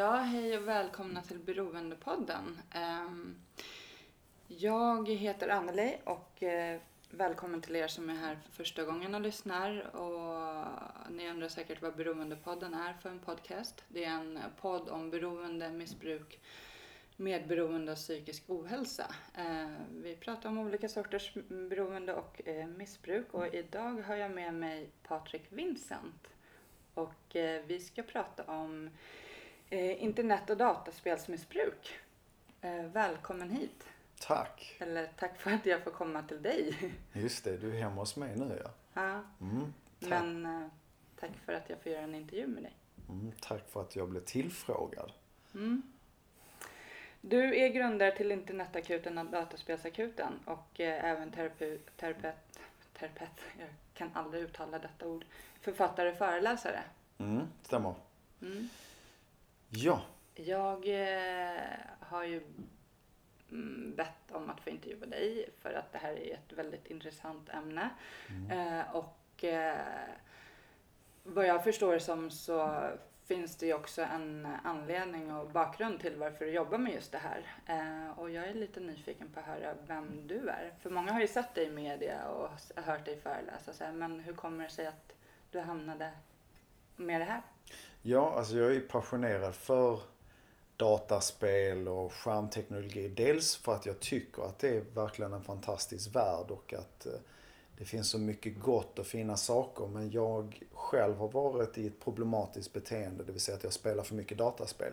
Ja, hej och välkomna till Beroendepodden. Ehm, jag heter Anneli och eh, välkommen till er som är här för första gången och lyssnar. Och ni undrar säkert vad Beroendepodden är för en podcast. Det är en podd om beroende, missbruk, medberoende och psykisk ohälsa. Ehm, vi pratar om olika sorters beroende och eh, missbruk och idag har jag med mig Patrik Vincent. Och eh, vi ska prata om internet och dataspelsmissbruk. Eh, välkommen hit. Tack. Eller tack för att jag får komma till dig. Just det, du är hemma hos mig nu ja. ja, Mm, tack. men eh, tack för att jag får göra en intervju med dig. Mm, tack för att jag blev tillfrågad. Mm. Du är grundare till internetakuten och dataspelsakuten och eh, även terapeut, terapeut, terapeut, jag kan aldrig uttala detta ord, författare och föreläsare. Mm, stämmer. Mm. Ja, Jag eh, har ju mm, bett om att få intervjua dig för att det här är ett väldigt intressant ämne. Eh, och eh, vad jag förstår som så finns det ju också en anledning och bakgrund till varför du jobbar med just det här. Eh, och jag är lite nyfiken på att höra vem du är. För många har ju sett dig i media och hört dig föreläsa. Så här, men hur kommer det sig att du hamnade med det här? Ja alltså jag är passionerad för dataspel och skärmteknologi. Dels för att jag tycker att det är verkligen en fantastisk värld och att eh, det finns så mycket gott och fina saker. Men jag själv har varit i ett problematiskt beteende, det vill säga att jag spelar för mycket dataspel.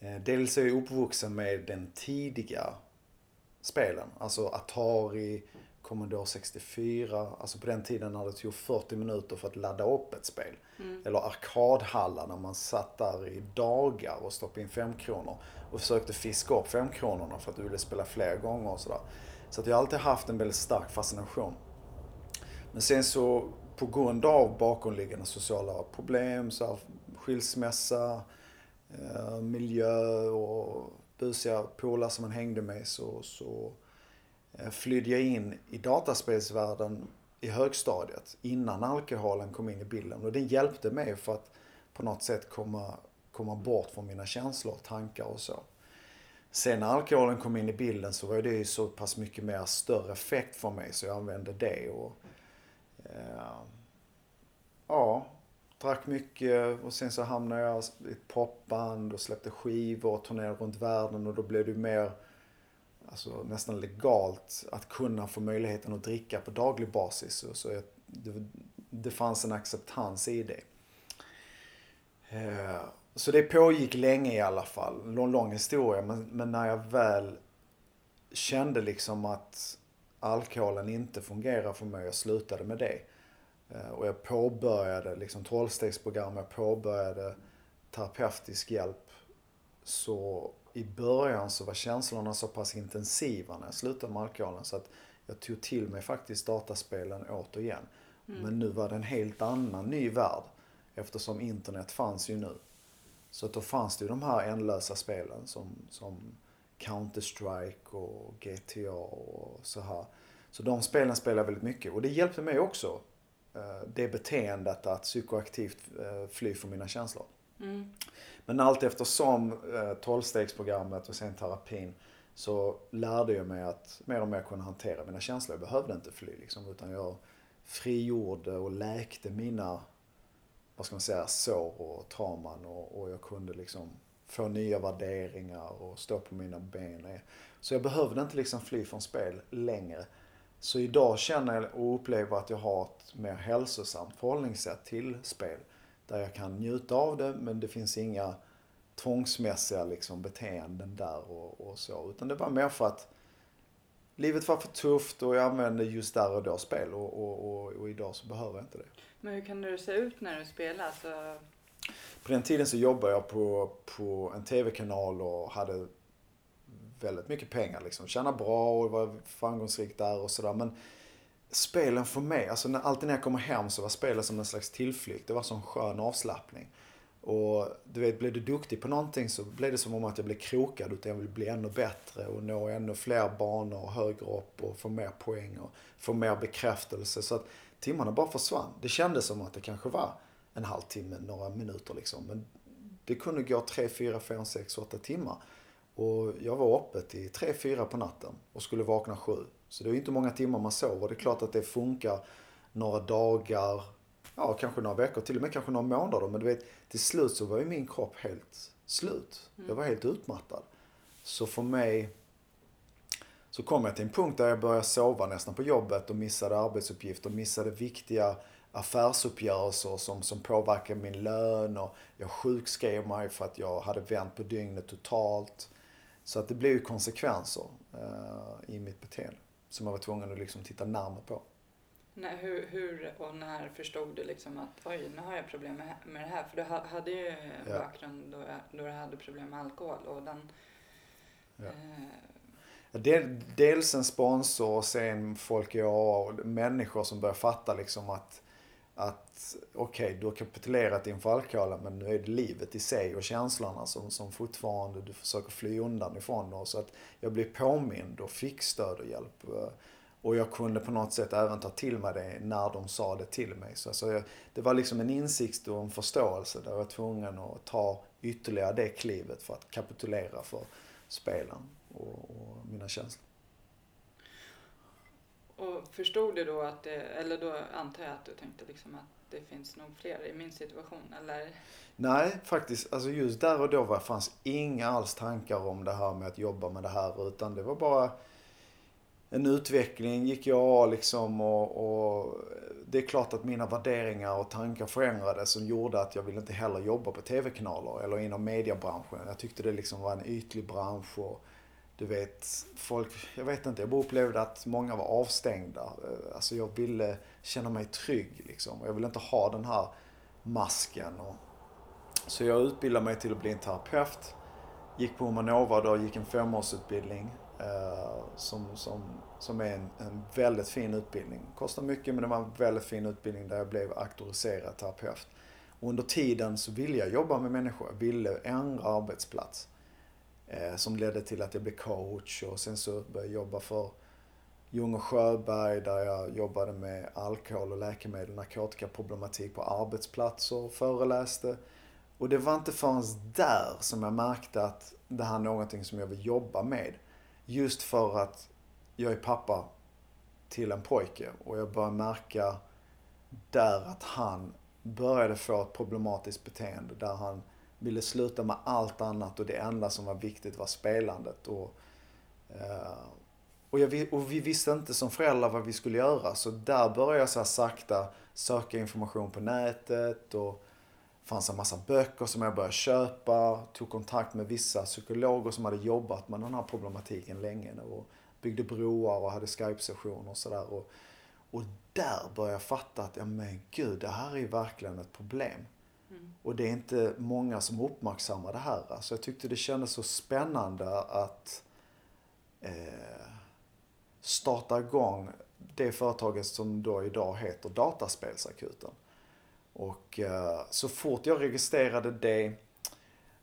Eh, dels är jag uppvuxen med den tidiga spelen. Alltså Atari, Commodore 64. Alltså på den tiden när det tog 40 minuter för att ladda upp ett spel. Eller arkadhallar när man satt där i dagar och stoppade in fem kronor och försökte fiska upp fem kronorna för att du ville spela fler gånger och sådär. Så att jag har alltid haft en väldigt stark fascination. Men sen så på grund av bakomliggande sociala problem, så här, skilsmässa, eh, miljö och busiga polare som man hängde med så, så flydde jag in i dataspelsvärlden i högstadiet innan alkoholen kom in i bilden. Och det hjälpte mig för att på något sätt komma, komma bort från mina känslor, och tankar och så. Sen när alkoholen kom in i bilden så var det ju så pass mycket mer större effekt för mig så jag använde det. Och, eh, ja, drack mycket och sen så hamnade jag i ett popband och släppte skivor och turnerade runt världen och då blev det mer alltså, nästan legalt att kunna få möjligheten att dricka på daglig basis. Så, så jag, det, det fanns en acceptans i det. Eh, så det pågick länge i alla fall. En lång, lång historia. Men, men när jag väl kände liksom att alkoholen inte fungerar för mig och slutade med det. Eh, och jag påbörjade liksom 12-stegsprogram, jag påbörjade terapeutisk hjälp. Så i början så var känslorna så pass intensiva när jag slutade med alkoholen så att jag tog till mig faktiskt dataspelen återigen. Men nu var det en helt annan ny värld eftersom internet fanns ju nu. Så att då fanns det ju de här ändlösa spelen som, som Counter-Strike och GTA och så här. Så de spelen spelar jag väldigt mycket och det hjälpte mig också. eh, Det beteendet att psykoaktivt eh, fly från mina känslor. Mm. Men allt eftersom eh, och sen terapin så lärde jag mig att mer och mer kunna hantera mina känslor. Jag behövde inte fly liksom, utan jag frigjorde och läkte mina, vad ska man säga, sår och trauman och, och jag kunde liksom få nya värderingar och stå på mina ben. Så jag behövde inte liksom fly från spel längre. Så idag känner jag och upplever att jag har ett mer hälsosamt förhållningssätt till spel. Där jag kan njuta av det men det finns inga tvångsmässiga liksom beteenden där och, och så. Utan det var mer för att livet var för tufft och jag använde just där och då spel och, och, och, och idag så behöver jag inte det. Men hur kan du se ut när du spelar? Alltså, På den tiden så jobbade jag på, på en tv-kanal och hade väldigt mycket pengar liksom. Tjänade bra och var framgångsrik där och sådär. Men spelen för mig, alltså när, alltid när jag kommer hem så var spelen som en slags tillflykt. Det var som en skön avslappning. Och du vet, blev du duktig på någonting så blev det som om att jag blev krokad. Utan jag ville bli ännu bättre och nå ännu fler banor och högre upp och få mer poäng och få mer bekräftelse. Så att timmarna bara försvann. Det kändes som att det kanske var en halvtimme, några minuter liksom. Men Det kunde gå 3, 4, 5, 6, 8 timmar. Och jag var uppe till 3, 4 på natten och skulle vakna 7. Så det är inte många timmar man sover. Det är klart att det funkar några dagar, ja kanske några veckor, till och med kanske några månader. Men du vet, till slut så var ju min kropp helt slut. Jag var helt utmattad. Så för mig så kom jag till en punkt där jag började sova nästan på jobbet och missade arbetsuppgifter, missade viktiga affärsuppgörelser som, som påverkade min lön och jag sjukskrev mig för att jag hade vänt på dygnet totalt. Så att det blev ju konsekvenser uh, i mitt beteende som jag var tvungen att liksom titta närmare på. Nej, hur, hur och när förstod du liksom att oj, nu har jag problem med, med det här? För du hade ju en ja. bakgrund då, då du hade problem med alkohol och den... Ja. Eh... dels en sponsor och sen folk i AA och människor som börjar fatta liksom att att okej, okay, du har kapitulerat inför alkoholen men nu är det livet i sig och känslorna som, som fortfarande du försöker fly undan ifrån. Då. Så att jag blev påmind och fick stöd och hjälp. Eh, och jag kunde på något sätt även ta till mig det när de sa det till mig. Så alltså jag, det var liksom en insikt och en förståelse där jag var tvungen att ta ytterligare det klivet för att kapitulera för spelen och, och mina känslor. Och förstod du då att det, eller då antar jag att du tänkte liksom att det finns nog fler i min situation eller? Nej, faktiskt. Alltså just där och då var, fanns inga alls tankar om det här med att jobba med det här utan det var bara en utveckling gick jag liksom och, och, det är klart att mina värderingar och tankar förändrades som gjorde att jag ville inte heller jobba på tv-kanaler eller inom mediebranschen. Jag tyckte det liksom var en ytlig bransch och du vet, folk, jag vet inte, jag bara upplevde att många var avstängda. Eh, alltså jag ville känna mig trygg liksom. Jag ville inte ha den här masken. Och, så jag utbildade mig till att bli en terapeut. Gick på Humanova då, gick en femårsutbildning. Eh, som, som, som är en, en väldigt fin utbildning. Kostar mycket men det var en väldigt fin utbildning där jag blev auktoriserad terapeut. Och under tiden så ville jag jobba med människor. Jag ville ändra arbetsplats. Eh, som ledde till att jag blev coach och sen så började jag jobba för Ljung och Sjöberg där jag jobbade med alkohol och läkemedel, narkotikaproblematik på arbetsplatser och föreläste. Och det var inte förrän där som jag märkte att det här är någonting som jag vill jobba med. Just för att jag är pappa till en pojke och jag började märka där att han började få ett problematiskt beteende där han ville sluta med allt annat och det enda som var viktigt var spelandet. Och, eh, och, jag, och, vi visste inte som föräldrar vad vi skulle göra så där började jag så sakta söka information på nätet och det fanns en massa böcker som jag började köpa. Tog kontakt med vissa psykologer som hade jobbat med den här problematiken länge och byggde broar och hade Skype-sessioner och sådär. Och, och där började jag fatta att, ja men gud, det här är ju verkligen ett problem. Mm. Och det är inte många som uppmärksammar det här. Alltså jag tyckte det kändes så spännande att eh, starta igång det företaget som då idag heter Dataspelsakuten. Och eh, så fort jag registrerade det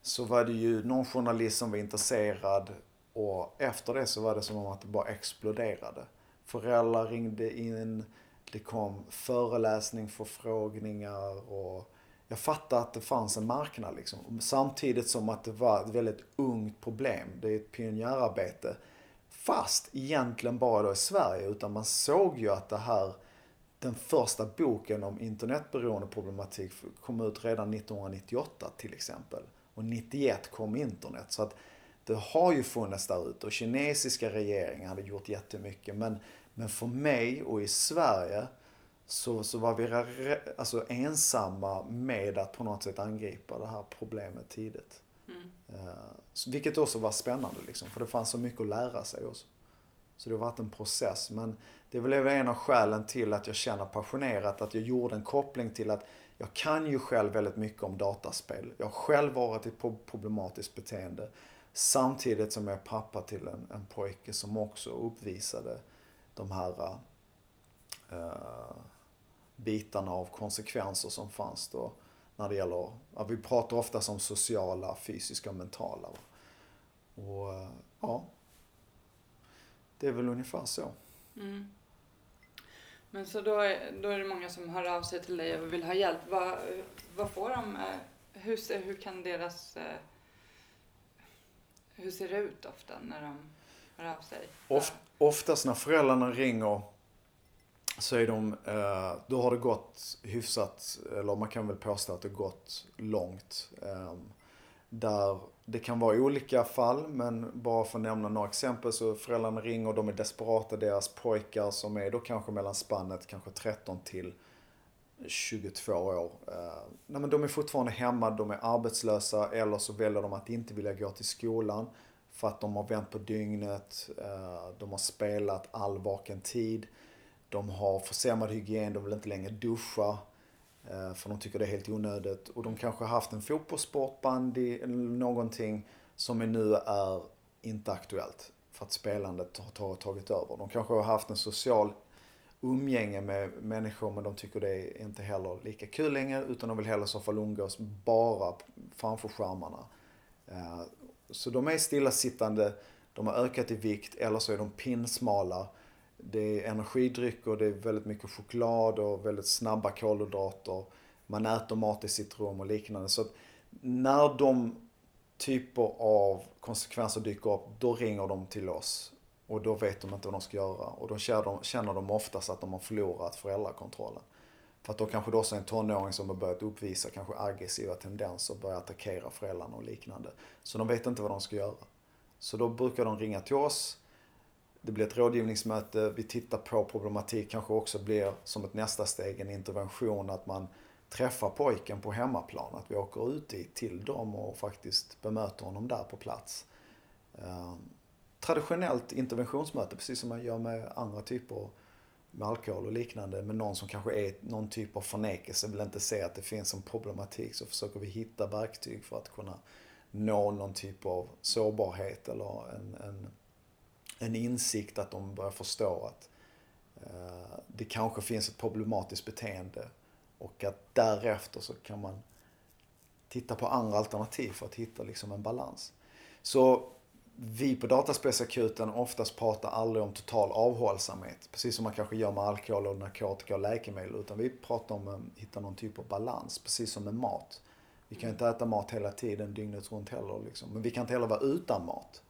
så var det ju någon journalist som var intresserad och efter det så var det som om att det bara exploderade. Föräldrar ringde in, det kom föreläsning, förfrågningar och jag fattade att det fanns en marknad liksom. Samtidigt som att det var ett väldigt ungt problem. Det är ett pionjärarbete. Fast egentligen bara då i Sverige. Utan man såg ju att det här, den första boken om internetberoende problematik kom ut redan 1998 till exempel. Och 91 kom internet. Så att det har ju funnits där ute och kinesiska regeringar hade gjort jättemycket. Men, men för mig och i Sverige så, så var vi alltså ensamma med att på något sätt angripa det här problemet tidigt. Mm. Uh, vilket också var spännande liksom, för det fanns så mycket att lära sig också. Så det har varit en process. Men det är väl en av skälen till att jag känner passionerat att jag gjorde en koppling till att jag kan ju själv väldigt mycket om dataspel. Jag har själv varit i problematiskt beteende. Samtidigt som jag är pappa till en, en pojke som också uppvisade de här uh, bitarna av konsekvenser som fanns då när det gäller, ja, vi pratar ofta som sociala, fysiska och mentala. Och ja, det är väl ungefär så. Mm. Men så då är, då är det många som hör av sig till dig och vill ha hjälp. Vad, vad får de? hur, ser, hur kan deras... Eh, hur ser det ut ofta när de hör av sig? Of, oftast när föräldrarna ringer så är de, eh, då har det gått hyfsat, eller man kan väl påstå att det gått långt. Ehm, där det kan vara olika fall, men bara för att nämna några exempel så föräldrarna ringer och de är desperata. Deras pojkar som är då kanske mellan spannet kanske 13 till 22 år. Ehm, nej, men de är fortfarande hemma, de är arbetslösa eller så väljer de att inte vilja gå till skolan för att de har vänt på dygnet, ehm, de har spelat all vaken tid, de har försämrad hygien, de vill inte längre duscha eh, för de tycker det är helt onödigt och de kanske har haft en fotbollssport, bandy eller någonting som nu är inte aktuellt för att spelandet har tagit över. De kanske har haft en social umgänge med människor men de tycker det är inte heller lika kul längre utan de vill hellre i så fall umgås bara framför skärmarna. Eh, så de är stillasittande, de har ökat i vikt eller så är de pinsmala. Det är energidrycker, det är väldigt mycket choklad och väldigt snabba kolhydrater. Man äter mat i sitt rum och liknande. Så när de typer av konsekvenser dyker upp, då ringer de till oss och då vet de inte vad de ska göra. Och då känner de, känner de oftast att de har förlorat föräldrakontrollen. För att då kanske det också är en tonåring som har börjat uppvisa kanske aggressiva tendenser och börjar attackera föräldrarna och liknande. Så de vet inte vad de ska göra. Så då brukar de ringa till oss. Det blir ett rådgivningsmöte, vi tittar på problematik, kanske också blir som ett nästa steg en intervention att man träffar pojken på hemmaplan. Att vi åker ut till dem och faktiskt bemöter honom där på plats. Ehm, traditionellt interventionsmöte, precis som man gör med andra typer med alkohol och liknande. Med någon som kanske är någon typ av förnekelse, vill inte se att det finns en problematik. Så försöker vi hitta verktyg för att kunna nå någon typ av sårbarhet eller en, en, en insikt att de börjar förstå att eh, det kanske finns ett problematiskt beteende. Och att därefter så kan man titta på andra alternativ för att hitta liksom en balans. Så vi på Dataspelsakuten oftast pratar aldrig om total avhållsamhet. Precis som man kanske gör med alkohol, och narkotika och läkemedel. Utan vi pratar om att hitta någon typ av balans. Precis som med mat. Vi kan inte äta mat hela tiden, dygnet runt heller. Liksom. Men vi kan inte heller vara utan mat.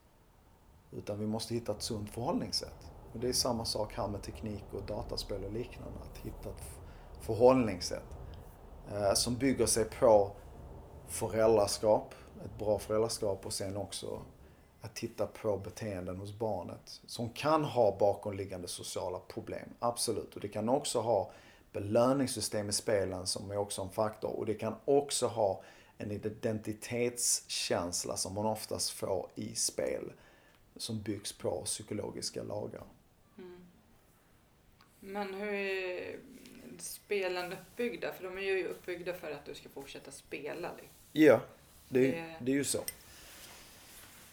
Utan vi måste hitta ett sunt förhållningssätt. Och det är samma sak här med teknik och dataspel och liknande. Att hitta ett förhållningssätt eh, som bygger sig på föräldraskap, ett bra föräldraskap och sen också att titta på beteenden hos barnet som kan ha bakomliggande sociala problem. Absolut. Och det kan också ha belöningssystem i spelen som är också en faktor. Och det kan också ha en identitetskänsla som man oftast får i spel. Som byggs på psykologiska lagar. Mm. Men hur är spelen uppbyggda? För de är ju uppbyggda för att du ska fortsätta spela. Ja, det, det... det är ju så.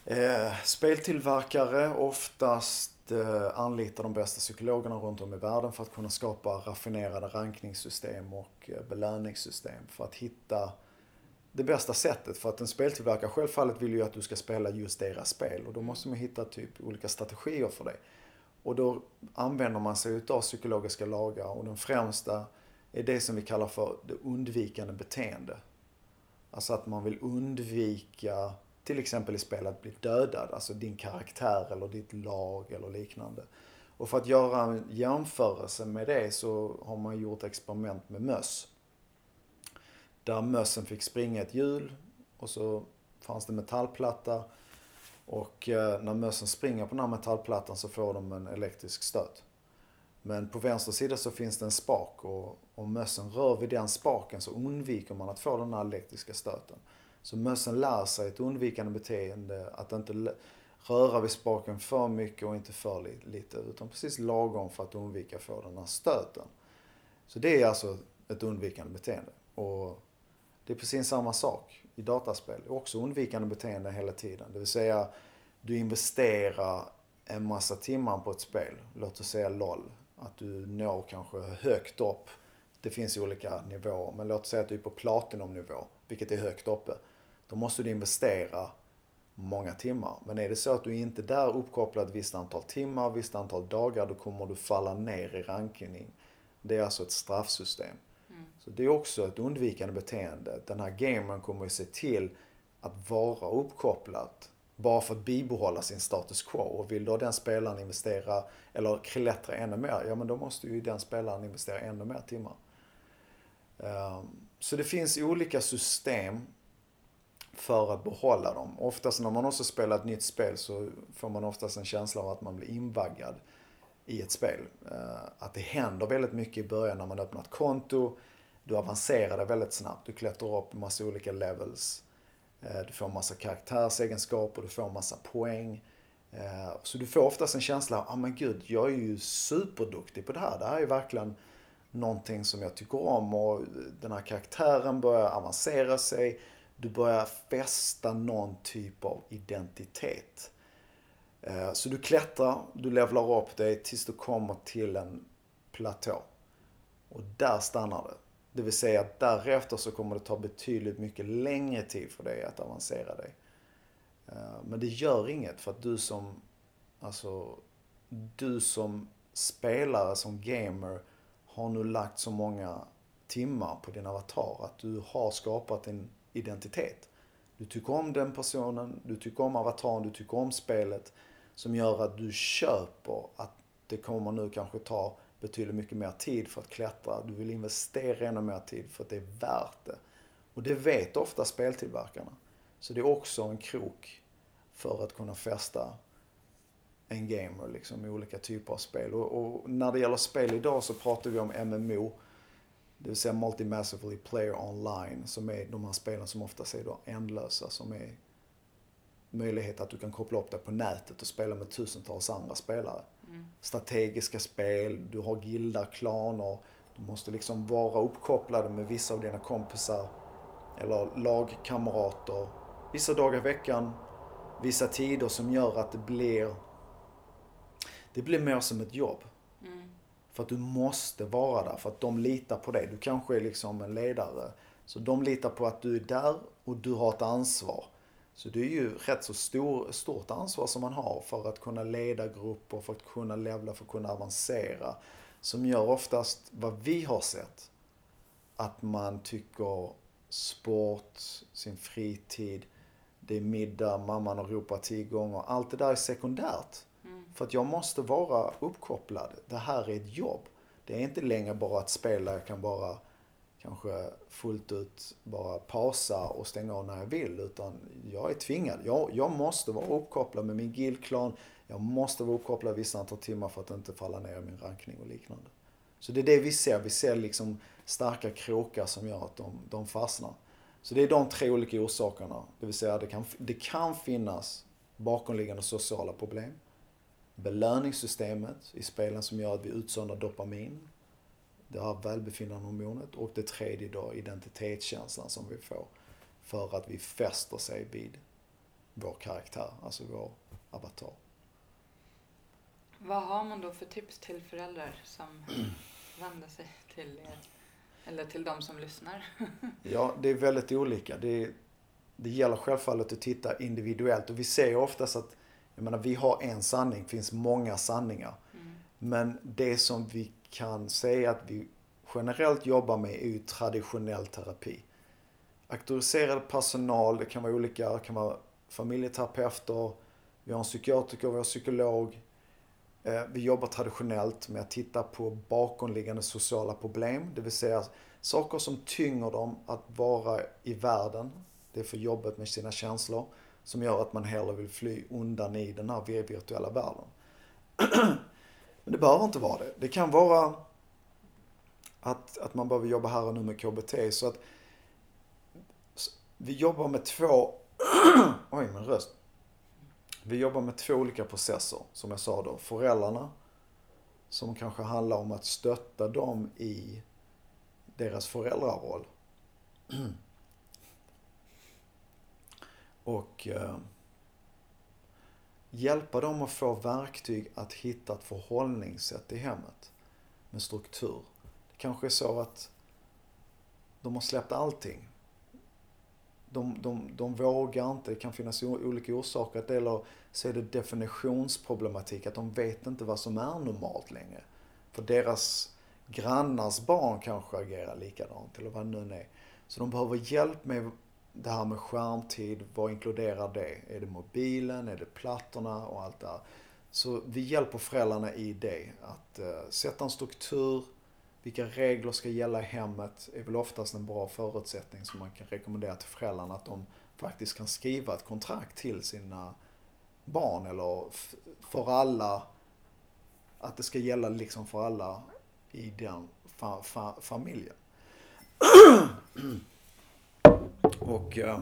Eh, speltillverkare oftast eh, anlitar de bästa psykologerna runt om i världen för att kunna skapa raffinerade rankningssystem och eh, belöningssystem för att hitta det bästa sättet. För att en speltillverkare självfallet vill ju att du ska spela just deras spel och då måste man hitta typ olika strategier för det. Och då använder man sig utav psykologiska lagar och den främsta är det som vi kallar för det undvikande beteende. Alltså att man vill undvika till exempel i spel att bli dödad, alltså din karaktär eller ditt lag eller liknande. Och för att göra en jämförelse med det så har man gjort experiment med möss. Där mössen fick springa ett hjul och så fanns det metallplatta. Och eh, när mössen springer på den här metallplattan så får de en elektrisk stöt. Men på vänster sida så finns det en spak och om mössen rör vid den spaken så undviker man att få den här elektriska stöten. Så mössen lär sig ett undvikande beteende, att inte röra vid spaken för mycket och inte för lite, utan precis lagom för att undvika att få den här stöten. Så det är alltså ett undvikande beteende. Och det är precis samma sak i dataspel. Det är också undvikande beteende hela tiden. Det vill säga, du investerar en massa timmar på ett spel. Låt oss säga LOL. Att du når kanske högt upp. Det finns olika nivåer. Men låt oss säga att du är på Platinum-nivå, vilket är högt uppe. Då måste du investera många timmar. Men är det så att du inte är där uppkopplad ett visst antal timmar, ett visst antal dagar, då kommer du falla ner i rankingen. Det är alltså ett straffsystem. Så det är också ett undvikande beteende. Den här gamern kommer ju se till att vara uppkopplad bara för att bibehålla sin status quo. Och vill då den spelaren investera eller klättra ännu mer, ja men då måste ju den spelaren investera ännu mer timmar. Ehm, så det finns olika system för att behålla dem. Oftast när man också spelar ett nytt spel så får man oftast en känsla av att man blir invaggad i ett spel. Ehm, att det händer väldigt mycket i början när man öppnar ett konto. Du avancerar dig väldigt snabbt. Du klättrar upp massa olika levels. Eh, du får massa karaktärsegenskaper, du får massa poäng. Eh, så du får oftast en känsla av, ah men gud, jag är ju superduktig på det här. Det här är verkligen någonting som jag tycker om och den här karaktären börjar avancera sig. Du börjar fästa någon typ av identitet. Eh, så du klättrar, du levlar upp dig tills du kommer till en platå. Och där stannar det. Det vill säga att därefter så kommer det ta betydligt mycket längre tid för dig att avancera dig. Eh, men det gör inget för att du som, alltså, du som spelare, som gamer, har nu lagt så många timmar på din avatar att du har skapat en identitet. Du tycker om den personen, du tycker om avataren, du tycker om spelet som gör att du köper att det kommer nu kanske ta betydligt mycket mer tid för att klättra. Du vill investera ännu mer tid för att det är värt det. Och det vet ofta speltillverkarna. Så det är också en krok för att kunna fästa en gamer liksom i olika typer av spel. Och, och, när det gäller spel idag så pratar vi om MMO. Det vill säga Multi-Massively Player Online. Som är de här spelen som ofta är då ändlösa. Som är möjlighet att du kan koppla upp dig på nätet och spela med tusentals andra spelare. Mm. Strategiska spel, du har gildar, klaner. Du måste liksom vara uppkopplad med vissa av dina kompisar. Eller lagkamrater. Vissa dagar i veckan. Vissa tider som gör att det blir det blir mer som ett jobb. Mm. För att du måste vara där, för att de litar på dig. Du kanske är liksom en ledare. Så de litar på att du är där och du har ett ansvar. Så det är ju rätt så stor, stort ansvar som man har för att kunna leda grupper, för att kunna levla, för att kunna avancera. Som gör oftast, vad vi har sett, att man tycker sport, sin fritid, det är middag, mamman har ropat tio gånger. Allt det där är sekundärt. För att jag måste vara uppkopplad. Det här är ett jobb. Det är inte längre bara att spela, jag kan bara kanske fullt ut bara pausa och stänga av när jag vill. Utan jag är tvingad. Jag, jag måste vara uppkopplad med min guildklan. Jag måste vara uppkopplad vissa antal timmar för att inte falla ner i min rankning och liknande. Så det är det vi ser. Vi ser liksom starka krokar som gör att de, de fastnar. Så det är de tre olika orsakerna. Det vill säga det kan, det kan finnas bakomliggande sociala problem belöningssystemet i spelen som gör att vi utsöndrar dopamin. Det här välbefinnandehormonet. Och det tredje då identitetskänslan som vi får för att vi fäster sig vid vår karaktär, alltså vår avatar. Vad har man då för tips till föräldrar som vänder sig till er? Eller till de som lyssnar? ja, det är väldigt olika. Det, det gäller självfallet att titta individuellt och vi ser oftast att jag menar, vi har en sanning, det finns många sanningar. Mm. Men det som vi kan säga att vi generellt jobbar med är ju traditionell terapi. Auktoriserad personal, det kan vara olika, det kan vara familjeterapeuter, vi har en psykiatriker, vi har en psykolog. Eh, vi jobbar traditionellt med att titta på bakomliggande sociala problem, det vill säga saker som tynger dem att vara i världen. Det är för jobbet med sina känslor som gör att man hellre vill fly undan i den här virtuella världen. Men det behöver inte vara det. Det kan vara att, att man behöver jobba här och nu med KBT. Så att vi jobbar med två, oj min röst. Vi jobbar med två olika processer, som jag sa då. Föräldrarna, som kanske handlar om att stötta dem i deras föräldraroll. Och eh, hjälpa dem att få verktyg att hitta ett förhållningssätt i hemmet med struktur. Det kanske är så att de har släppt allting. De, de, de vågar inte, det kan finnas olika orsaker. Eller så är det definitionsproblematik, att de vet inte vad som är normalt längre. För deras grannars barn kanske agerar likadant eller vad det nu är. Så de behöver hjälp med det här med skärmtid. Vad inkluderar det? Är det mobilen? Är det plattorna och allt det här? Så vi hjälper föräldrarna i det. Att uh, sätta en struktur. Vilka regler ska gälla i hemmet är väl oftast en bra förutsättning som man kan rekommendera till föräldrarna. Att de faktiskt kan skriva ett kontrakt till sina barn eller för alla. Att det ska gälla liksom för alla i den fa fa familjen. Och uh,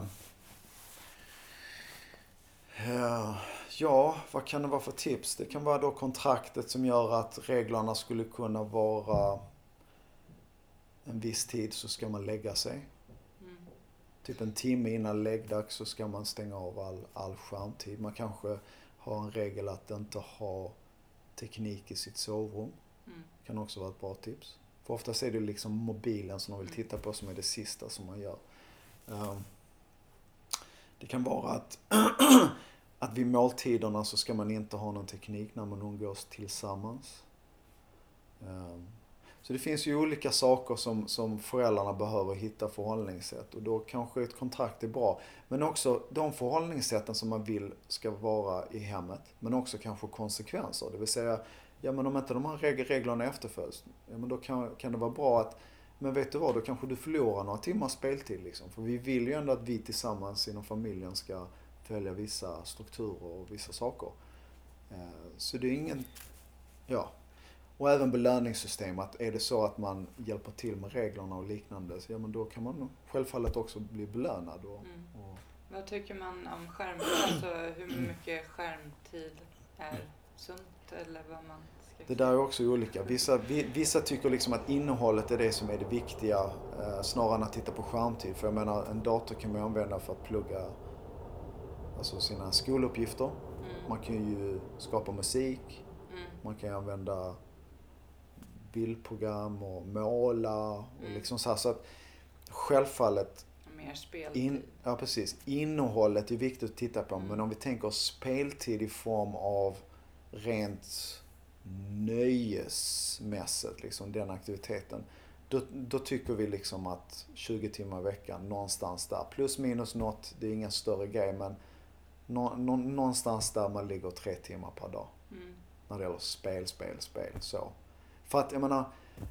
ja, vad kan det vara för tips? Det kan vara då kontraktet som gör att reglerna skulle kunna vara en viss tid så ska man lägga sig. Mm. Typ en timme innan läggdags så ska man stänga av all, all skärmtid. Man kanske har en regel att inte ha teknik i sitt sovrum. Mm. Kan också vara ett bra tips. För oftast är det liksom mobilen som de vill titta på som är det sista som man gör. Ehm, det kan vara att, att vid måltiderna så ska man inte ha någon teknik när man umgås tillsammans. Ehm, så det finns ju olika saker som, som föräldrarna behöver hitta förhållningssätt och då kanske ett kontrakt är bra. Men också de förhållningssätten som man vill ska vara i hemmet. Men också kanske konsekvenser. Det vill säga, ja men om inte de här reglerna efterföljs, ja men då kan, kan det vara bra att men vet du vad, då kanske du förlorar några timmars speltid liksom. För vi vill ju ändå att vi tillsammans inom familjen ska följa vissa strukturer och vissa saker. Eh, så det är ingen, ja, och även belöningssystem. Att är det så att man hjälper till med reglerna och liknande, så ja men då kan man självfallet också bli belönad. Och, mm. och... Vad tycker man om skärm, alltså hur mycket skärmtid är sunt eller vad man Det där är också olika. Vissa, vissa tycker liksom att innehållet är det som är det viktiga eh, snarare än att titta på skärmtid. För jag menar en dator kan man använda för att plugga alltså sina skoluppgifter. Mm. Man kan ju skapa musik. Mm. Man kan använda bildprogram och måla och mm. liksom så här. Så att självfallet Mer speltid. In, ja precis. Innehållet är viktigt att titta på. Mm. Men om vi tänker speltid i form av rent nöjesmässigt, liksom den aktiviteten. Då, då, tycker vi liksom att 20 timmar i veckan, någonstans där. Plus minus något, det är ingen större grej men nå, nå, någonstans där man ligger tre timmar per dag. Mm. När det gäller spel, spel, spel. Så. För att jag menar,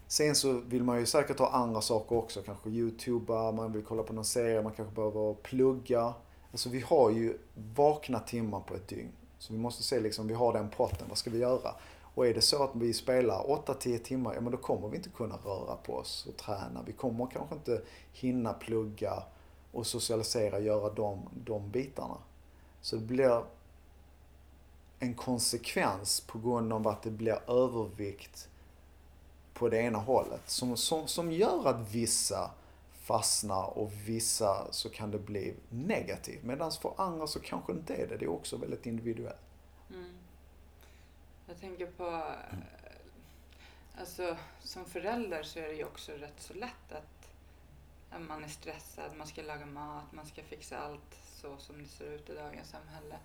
sen så vill man ju säkert ha andra saker också. Kanske youtuba, man vill kolla på någon serie, man kanske behöver plugga. Alltså vi har ju vakna timmar på ett dygn. Så vi måste se liksom, vi har den potten, vad ska vi göra? Och är det så att vi spelar 8-10 timmar, ja men då kommer vi inte kunna röra på oss och träna. Vi kommer kanske inte hinna plugga och socialisera, göra de, de bitarna. Så det blir en konsekvens på grund av att det blir övervikt på det ena hållet. Som, som, som gör att vissa fastnar och vissa så kan det bli negativt. Medan för andra så kanske det inte är det. Det är också väldigt individuellt. Jag tänker på, mm. alltså som förälder så är det ju också rätt så lätt att man är stressad, man ska laga mat, man ska fixa allt så som det ser ut i dagens samhälle.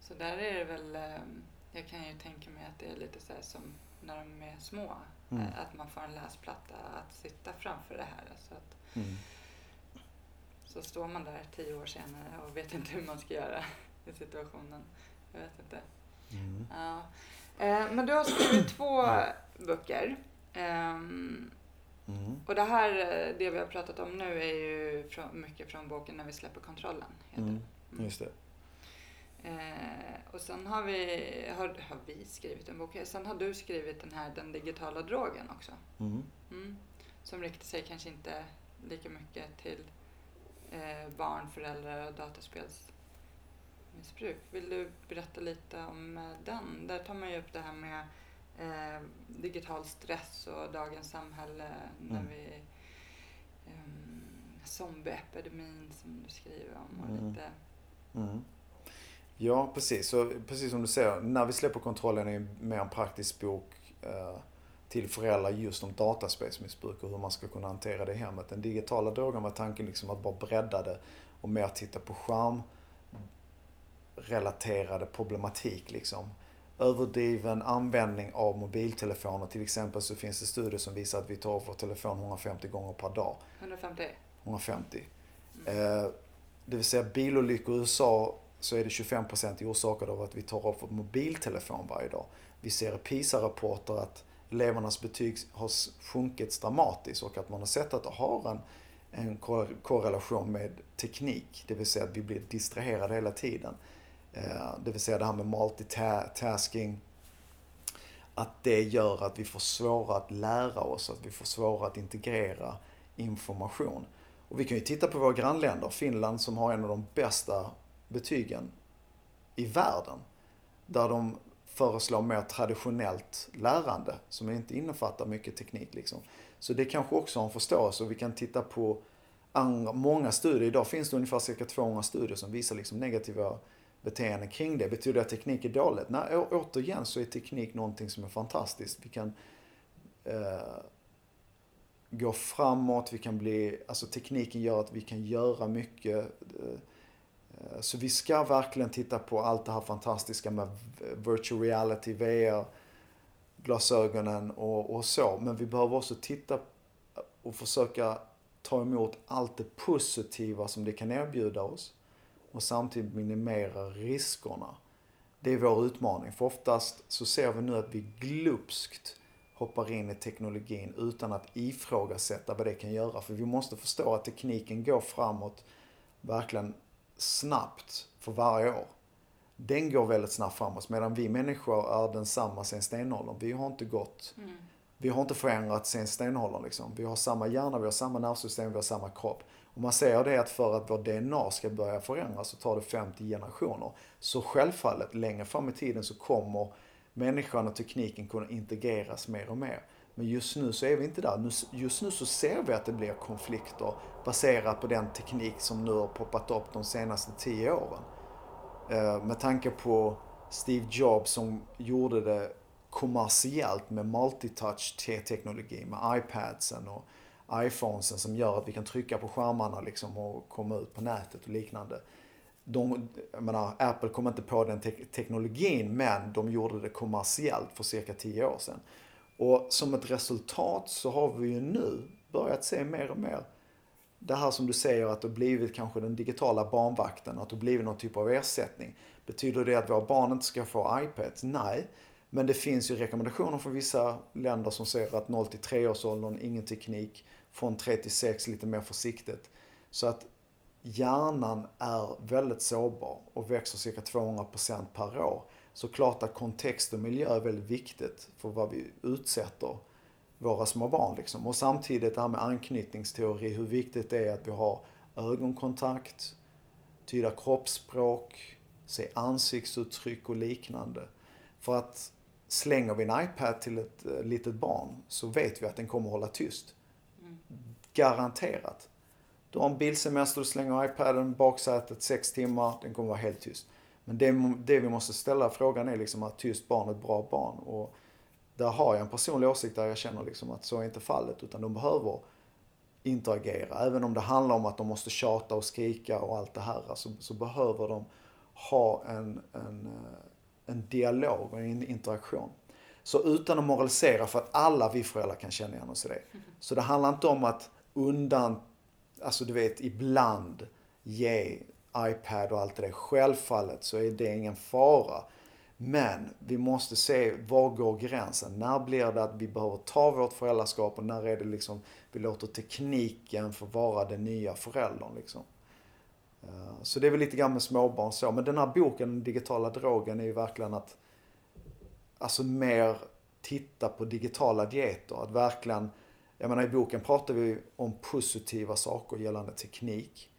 Så där är det väl, eh, jag kan ju tänka mig att det är lite så som när de är små. Mm. Eh, att man får en läsplatta att sitta framför det här. Så, att, mm. så står man där tio år senare och vet inte hur man ska göra i situationen. Jag vet inte. Mm. Ja. Eh, men du har skrivit två böcker. Um, mm. Och det här, eh, det vi har pratat om nu är ju mycket från boken När vi släpper kontrollen. Heter mm. Just det. Eh, och sen har vi, har, har, vi skrivit en bok. Sen har du skrivit den här Den digitala drogen också. Mm. Mm. Som riktar sig kanske inte lika mycket till eh, barn, föräldrar och dataspelsmissbruk. Vill du berätta lite om eh, den? Där tar man ju upp det här med eh, digital stress och dagens samhälle när mm. vi um, zombieepidemin som du skriver om och mm. lite mm. Ja, precis. Så, precis som du säger, när vi släpper kontrollen är mer en praktisk bok eh, till föräldrar just om dataspelsmissbruk och hur man ska kunna hantera det i hemmet. Den digitala drogen var tanken liksom att bara bredda det och mer titta på skärmrelaterade problematik liksom. överdriven användning av mobiltelefoner. Till exempel så finns det studier som visar att vi tar vår telefon 150 gånger per dag. 150? 150. Mm. Eh, det vill säga bilolyckor i USA så är det 25% orsakade av att vi tar av vår mobiltelefon varje dag. Vi ser i PISA-rapporter att elevernas betyg har sjunkit dramatiskt och att man har sett att det har en, en korrelation med teknik. Det vill säga att vi blir distraherade hela tiden. Eh, det vill säga det här med multitasking. Att det gör att vi får svårare att lära oss, att vi får svårare att integrera information. Och vi kan ju titta på våra grannländer, Finland som har en av de bästa betygen i världen. Där de föreslår mer traditionellt lärande som inte innefattar mycket teknik. Liksom. Så det kanske också har en förståelse och vi kan titta på andra, många studier. Idag finns det ungefär cirka 200 studier som visar liksom negativa beteenden kring det. Betyder det att teknik är dåligt? Nej, återigen så är teknik någonting som är fantastiskt. Vi kan eh, gå framåt, vi kan bli, alltså tekniken gör att vi kan göra mycket. Eh, så vi ska verkligen titta på allt det här fantastiska med virtual reality, VR, glasögonen och, och så. Men vi behöver också titta och försöka ta emot allt det positiva som det kan erbjuda oss och samtidigt minimera riskerna. Det är vår utmaning. För oftast så ser vi nu att vi glupskt hoppar in i teknologin utan att ifrågasätta vad det kan göra. För vi måste förstå att tekniken går framåt verkligen snabbt för varje år. Den går väldigt snabbt framåt medan vi människor är densamma sen stenåldern. Vi har inte gått, mm. vi har inte förändrats sen stenåldern liksom. Vi har samma hjärna, vi har samma nervsystem, vi har samma kropp. Och man säger det att för att vår DNA ska börja förändras så tar det 50 generationer. Så självfallet, längre fram i tiden så kommer människan och tekniken kunna integreras mer och mer. Men just nu så är vi inte där. Just nu så ser vi att det blir konflikter baserat på den teknik som nu har poppat upp de senaste tio åren. Eh, med tanke på Steve Jobs som gjorde det kommersiellt med multitouch-teknologi, med iPadsen och iPhonesen som gör att vi kan trycka på skärmarna liksom och komma ut på nätet och liknande. De, jag menar, Apple kom inte på den te teknologin men de gjorde det kommersiellt för cirka 10 år sedan. Och som ett resultat så har vi ju nu börjat se mer och mer det här som du säger att det har blivit kanske den digitala barnvakten, att det har blivit någon typ av ersättning. Betyder det att våra barn inte ska få iPads? Nej. Men det finns ju rekommendationer från vissa länder som säger att 0 till 3 års åldern, ingen teknik. Från 3 till 6 lite mer försiktigt. Så att hjärnan är väldigt sårbar och växer cirka 200% per år. Så klart att kontext och miljö är väldigt viktigt för vad vi utsätter våra små barn. Liksom. Och samtidigt det här med anknytningsteori, hur viktigt det är att vi har ögonkontakt, tyda kroppsspråk, se ansiktsuttryck och liknande. För att slänger vi en iPad till ett eh, litet barn så vet vi att den kommer hålla tyst. Garanterat. Du har en bilsemester, du slänger iPaden baksätet sex timmar, den kommer vara helt tyst. Men det, det vi måste ställa frågan är liksom att tyst barn är ett bra barn. Och där har jag en personlig åsikt där jag känner liksom att så är inte fallet. Utan de behöver interagera. Även om det handlar om att de måste tjata och skrika och allt det här. Så, så behöver de ha en, en, eh, en dialog och en interaktion. Så utan att moralisera, för att alla vi föräldrar kan känna igen oss i det. Så det handlar inte om att undan, alltså du vet ibland ge iPad och allt det där. Självfallet så är det ingen fara. Men vi måste se var går gränsen? När blir det att vi behöver ta vårt föräldraskap och när är det liksom vi låter tekniken få vara den nya föräldern liksom. Eh, så det är väl lite grann med småbarn så. Men den här boken, Den digitala drogen, är ju verkligen att alltså mer titta på digitala dieter. Att verkligen, jag menar i boken pratar vi om positiva saker gällande teknik.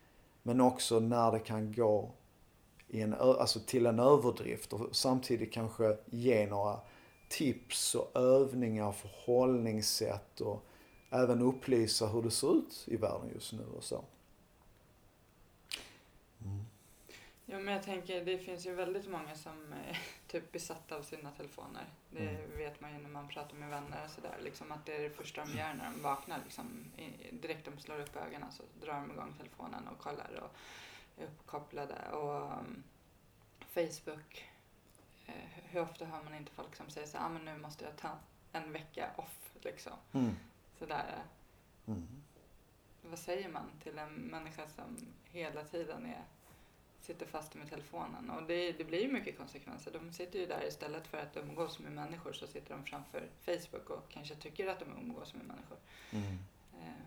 Men också när det kan gå i en, alltså till en överdrift och samtidigt kanske ge några tips och övningar, förhållningssätt och även upplysa hur det ser ut i världen just nu och så. Mm. Ja men jag tänker det finns ju väldigt många som är typ besatta av sina telefoner. Det mm. vet man ju när man pratar med vänner och sådär. Liksom att det är det första de gör när de vaknar. Liksom, direkt de slår upp ögonen så drar de igång telefonen och kollar och är uppkopplade. Och um, Facebook, eh, hur ofta hör man inte folk som säger så ah, men nu måste jag ta en vecka off liksom. Mm. Sådär. Mm. Vad säger man till en människa som hela tiden är, sitter fast med telefonen? Och det, det blir ju mycket konsekvenser. De sitter ju där istället för att umgås med människor så sitter de framför Facebook och kanske tycker att de umgås med människor. Mm. Eh,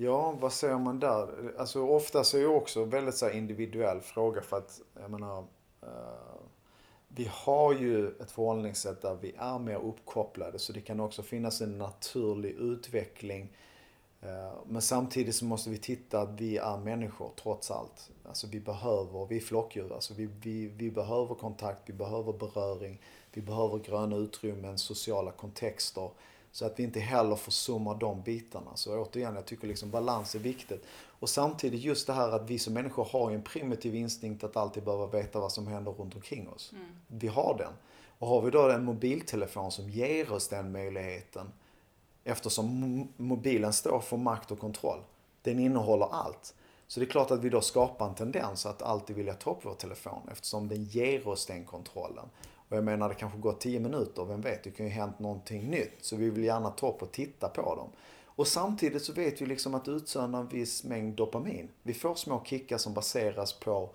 Ja, vad säger man där? Alltså ofta så är det också en väldigt så här individuell fråga för att, jag menar, eh, vi har ju ett förhållningssätt där vi är mer uppkopplade så det kan också finnas en naturlig utveckling. Eh, men samtidigt så måste vi titta att vi är människor trots allt. Alltså vi behöver, vi är flockdjur, alltså vi, vi, vi behöver kontakt, vi behöver beröring, vi behöver gröna utrymmen, sociala kontexter. Så att vi inte heller försummar de bitarna. Så återigen, jag tycker liksom balans är viktigt. Och samtidigt just det här att vi som människor har en primitiv instinkt att alltid behöva veta vad som händer runt omkring oss. mm. Vi har den. Och har vi då en mobiltelefon som ger oss den möjligheten eftersom mobilen står för makt och kontroll. Den innehåller allt. Så det är klart att vi då skapar en tendens att alltid vilja ta upp vår telefon eftersom den ger oss den kontrollen. Och jag menar det kanske går 10 minuter, vem vet, det kan ju hänt någonting nytt. Så vi vill gärna ta upp och titta på dem. Och samtidigt så vet vi liksom att utsöndra en viss mängd dopamin. Vi får små kickar som baseras på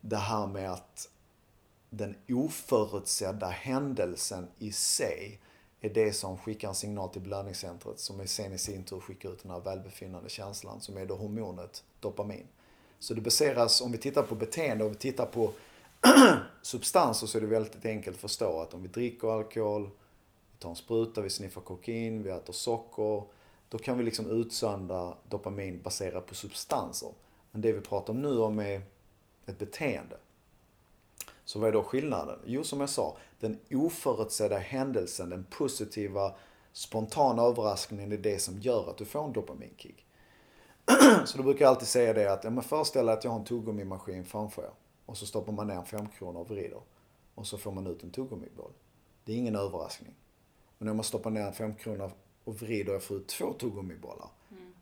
det här med att den oförutsedda händelsen i sig är det som skickar en signal till belöningscentret som sen i sin tur skickar ut den här välbefinnande känslan som är då hormonet dopamin. Så det baseras, om vi tittar på beteende och vi tittar på substanser så är det väldigt enkelt att förstå att om vi dricker alkohol, vi tar en spruta, vi sniffar kokain, vi äter socker. Då kan vi liksom utsöndra dopamin baserat på substanser. Men det vi pratar om nu om är ett beteende. Så vad är då skillnaden? Jo, som jag sa, den oförutsedda händelsen, den positiva, spontana överraskningen är det som gör att du får en dopaminkick. Så då brukar jag alltid säga det att, ja men föreställ dig att jag har en tuggummimaskin framför er. Och så stoppar man ner en femkrona och vrider. Och så får man ut en tuggummiboll. Det är ingen överraskning. Men om man stoppar ner en femkrona och vrider och får ut två tuggummibollar.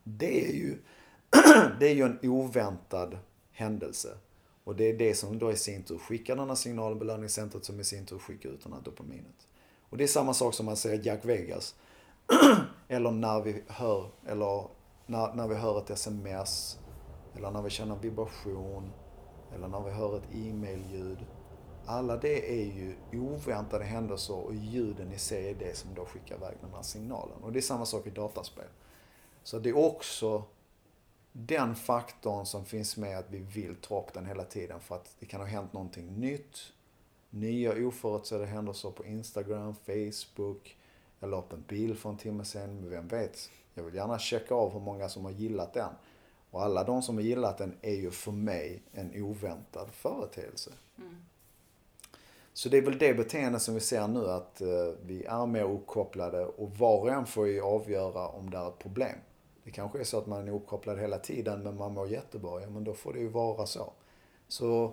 Det är ju, det är ju en oväntad händelse. Och det är det som då i sin tur skickar den här signalen belöningscentret som i sin tur skickar ut den här dopaminet. Och det är samma sak som man säger Jack Vegas. eller när vi hör, eller när, när vi hör ett sms. Eller när vi känner vibration. Eller när vi hör ett e-mail-ljud. Alla det är ju oväntade händelser och ljuden i sig är det som då skickar iväg den här signalen. Och det är samma sak i dataspel. Så det är också den faktorn som finns med att vi vill ta upp den hela tiden för att det kan ha hänt någonting nytt. Nya oförutsedda händelser på Instagram, Facebook. Jag la upp en bild för en timme sedan, men vem vet? Jag vill gärna checka av hur många som har gillat den. Och alla de som har gillat den är ju för mig en oväntad företeelse. Mm. Så det är väl det beteende som vi ser nu att eh, vi är mer uppkopplade och var och en får ju avgöra om det är ett problem. Det kanske är så att man är uppkopplad hela tiden men man mår jättebra. Ja men då får det ju vara så. Så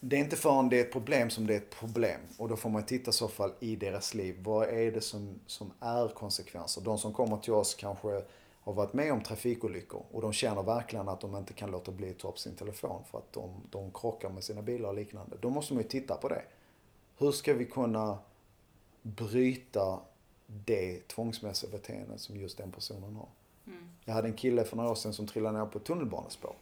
det är inte förrän det är ett problem som det är ett problem. Och då får man titta i så fall i deras liv. Vad är det som, som är konsekvenser? De som kommer till oss kanske har varit med om trafikolyckor och de känner verkligen att de inte kan låta bli att ta upp sin telefon för att de, de krockar med sina bilar och liknande. Då måste man ju titta på det. Hur ska vi kunna bryta det tvångsmässiga beteendet som just den personen har? Mm. Jag hade en kille för några år sedan som trillade ner på ett tunnelbanespår.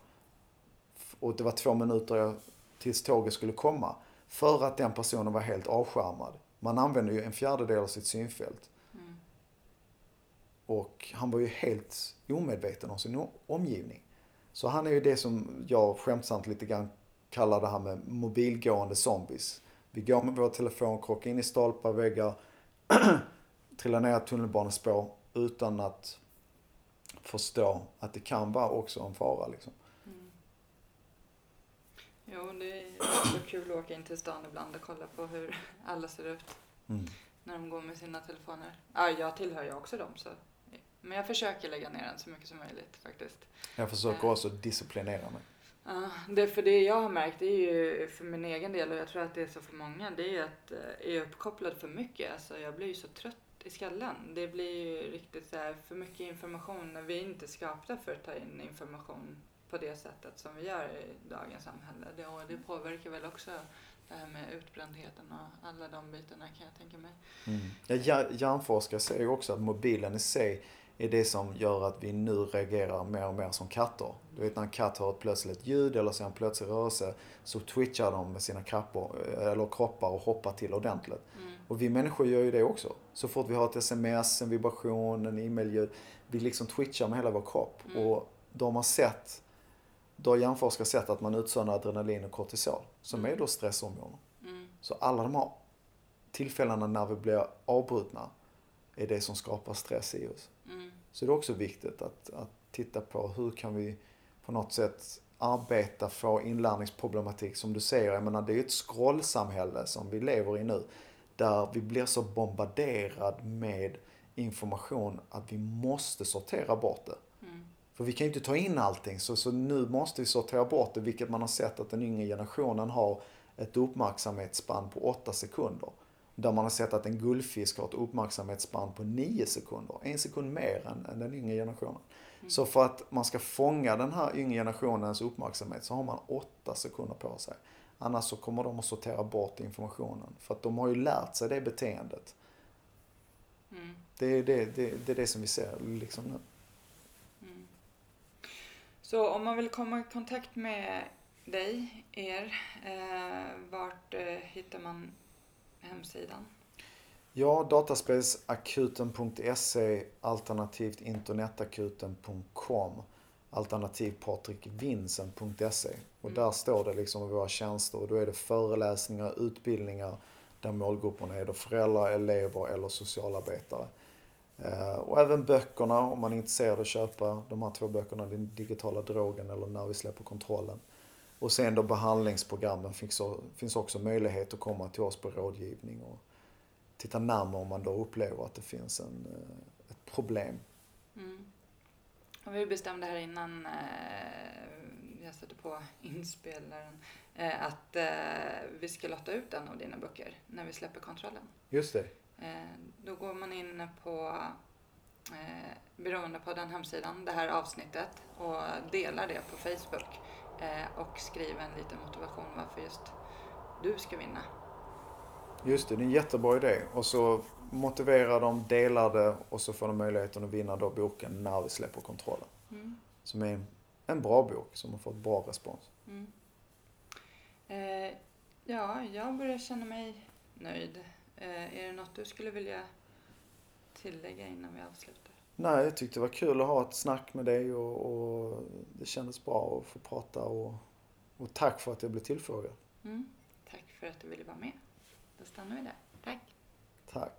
Och det var två minuter tills tåget skulle komma. För att den personen var helt avskärmad. Man använder ju en fjärdedel av sitt synfält. Mm. Och han var ju helt omedveten om sin omgivning. Så han är ju det som jag skämtsamt lite grann kallar det här med mobilgående zombies. Vi går med vår telefon, krockar in i stolpar, väggar, trillar ner tunnelbanespår utan att förstå att det kan vara också en fara liksom. Mm. Jo, det är så kul att åka in till stan ibland och kolla på hur alla ser ut Mm. när de går med sina telefoner. Ja, jag tillhör ju också dem så. Men jag försöker lägga ner den så mycket som möjligt faktiskt. Jag försöker också disciplinera mig. Ja, det för det jag har märkt, det är ju för min egen del och jag tror att det är så för många, det är att eh, är jag uppkopplad för mycket, alltså jag blir ju så trött i skallen. Det blir ju riktigt här för mycket information när vi är inte skapta för att ta in information på det sättet som vi gör i dagens samhälle. Det, och det påverkar väl också det här med utbrändheten och alla de bitarna kan jag tänka mig. Mm. Ja, hjärnforskare säger ju också att mobilen i sig är det som gör att vi nu reagerar mer och mer som katter. Du vet när en katt hör ett plötsligt ljud eller ser en plötslig rörelse så twitchar de med sina krappor, eller kroppar och hoppar till ordentligt. Mm. Och vi människor gör ju det också. Så fort vi har ett sms, en vibration, en e-mailljud. Vi liksom twitchar med hela vår kropp. Mm. Och de har sett, då har hjärnforskare sett att man utsöndrar adrenalin och kortisol. Som mm. är då stresshormoner. Mm. Så alla de här tillfällena när vi blir avbrutna är det som skapar stress i oss. Mm. Så det är också viktigt att, att titta på hur kan vi på något sätt arbeta för inlärningsproblematik som du säger. Jag menar det är ju ett scrollsamhälle som vi lever i nu. Där vi blir så bombarderad med information att vi måste sortera bort det. Mm. För vi kan ju inte ta in allting så, så nu måste vi sortera bort det vilket man har sett att den yngre generationen har ett uppmärksamhetsspann på 8 sekunder. Där man har sett att en guldfisk har ett uppmärksamhetsspann på 9 sekunder. En sekund mer än, än den yngre generationen. Mm. Så för att man ska fånga den här yngre generationens uppmärksamhet så har man 8 sekunder på sig. Annars så kommer de att sortera bort informationen. För att de har ju lärt sig det beteendet. Mm. Det, är det, det, det är det som vi ser liksom nu. Mm. Så om man vill komma i kontakt med dig, er, eh, vart eh, hittar man hemsidan? Ja, dataspelsakuten.se alternativt internetakuten.com alternativ patrikvinsen.se och mm. där står det liksom våra tjänster och då är det föreläsningar, utbildningar där målgrupperna är då föräldrar, elever eller socialarbetare. Eh, och även böckerna om man är intresserad av att köpa de här två böckerna, Den digitala drogen eller När vi släpper kontrollen. Och sen då behandlingsprogrammen finns, finns också möjlighet att komma till oss på rådgivning och titta närmare om man då upplever att det finns en, eh, ett problem. Mm. Och vi bestämde här innan eh, jag satte på inspelaren eh, att eh, vi ska lotta ut en av dina böcker när vi släpper kontrollen. Just det. Då går man in på eh, Beroendepodden hemsidan, det här avsnittet och delar det på Facebook eh, och skriver en liten motivation varför just du ska vinna. Just det, det är en jättebra idé. Och så motiverar de, delar det och så får de möjligheten att vinna då boken När vi släpper kontrollen. Mm. Som är en bra bok som har fått bra respons. Mm. Eh, ja, jag börjar känna mig nöjd. Eh, är det något du skulle vilja tillägga innan vi avslutar? Nej, jag tyckte det var kul att ha ett snack med dig och, och det kändes bra att få prata och, och tack för att jag blev tillfrågad. Mm. Tack för att du ville vara med. Då stannar vi där. Tack. Tack.